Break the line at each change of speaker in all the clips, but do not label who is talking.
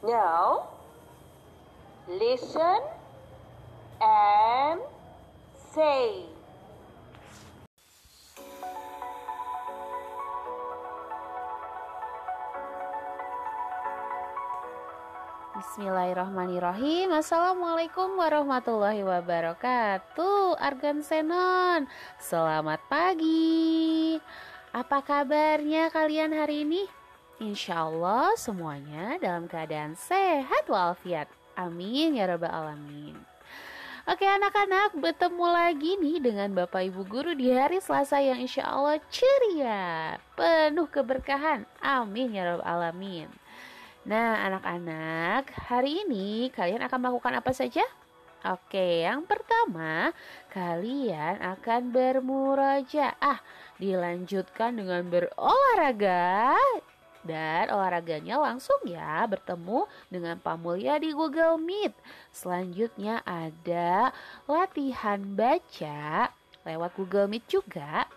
Now, listen and say.
Bismillahirrahmanirrahim Assalamualaikum warahmatullahi wabarakatuh Argan Senon Selamat pagi Apa kabarnya kalian hari ini? Insya Allah semuanya dalam keadaan sehat walafiat. Amin ya rabbal alamin. Oke anak-anak bertemu lagi nih dengan Bapak Ibu Guru di hari Selasa yang insya Allah ceria Penuh keberkahan. Amin ya rabbal alamin. Nah, anak-anak, hari ini kalian akan melakukan apa saja? Oke, yang pertama, kalian akan bermurajaah, dilanjutkan dengan berolahraga dan olahraganya langsung ya bertemu dengan Pak di Google Meet. Selanjutnya ada latihan baca lewat Google Meet juga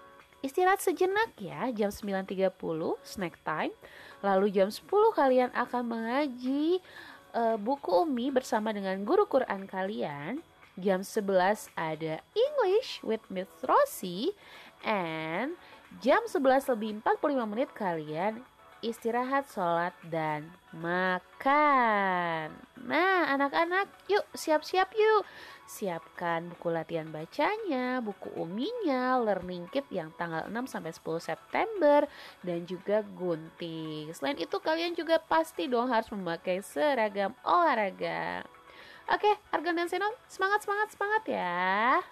Istirahat sejenak ya, jam 9.30 snack time. Lalu jam 10 kalian akan mengaji uh, buku Umi bersama dengan guru Quran kalian. Jam 11 ada English with Miss Rosie and jam 11 lebih 45 menit kalian istirahat, sholat, dan makan. Nah, anak-anak, yuk siap-siap yuk. Siapkan buku latihan bacanya, buku uminya, learning kit yang tanggal 6 sampai 10 September dan juga gunting. Selain itu kalian juga pasti dong harus memakai seragam olahraga. Oke, Argan dan Senon, semangat semangat semangat ya.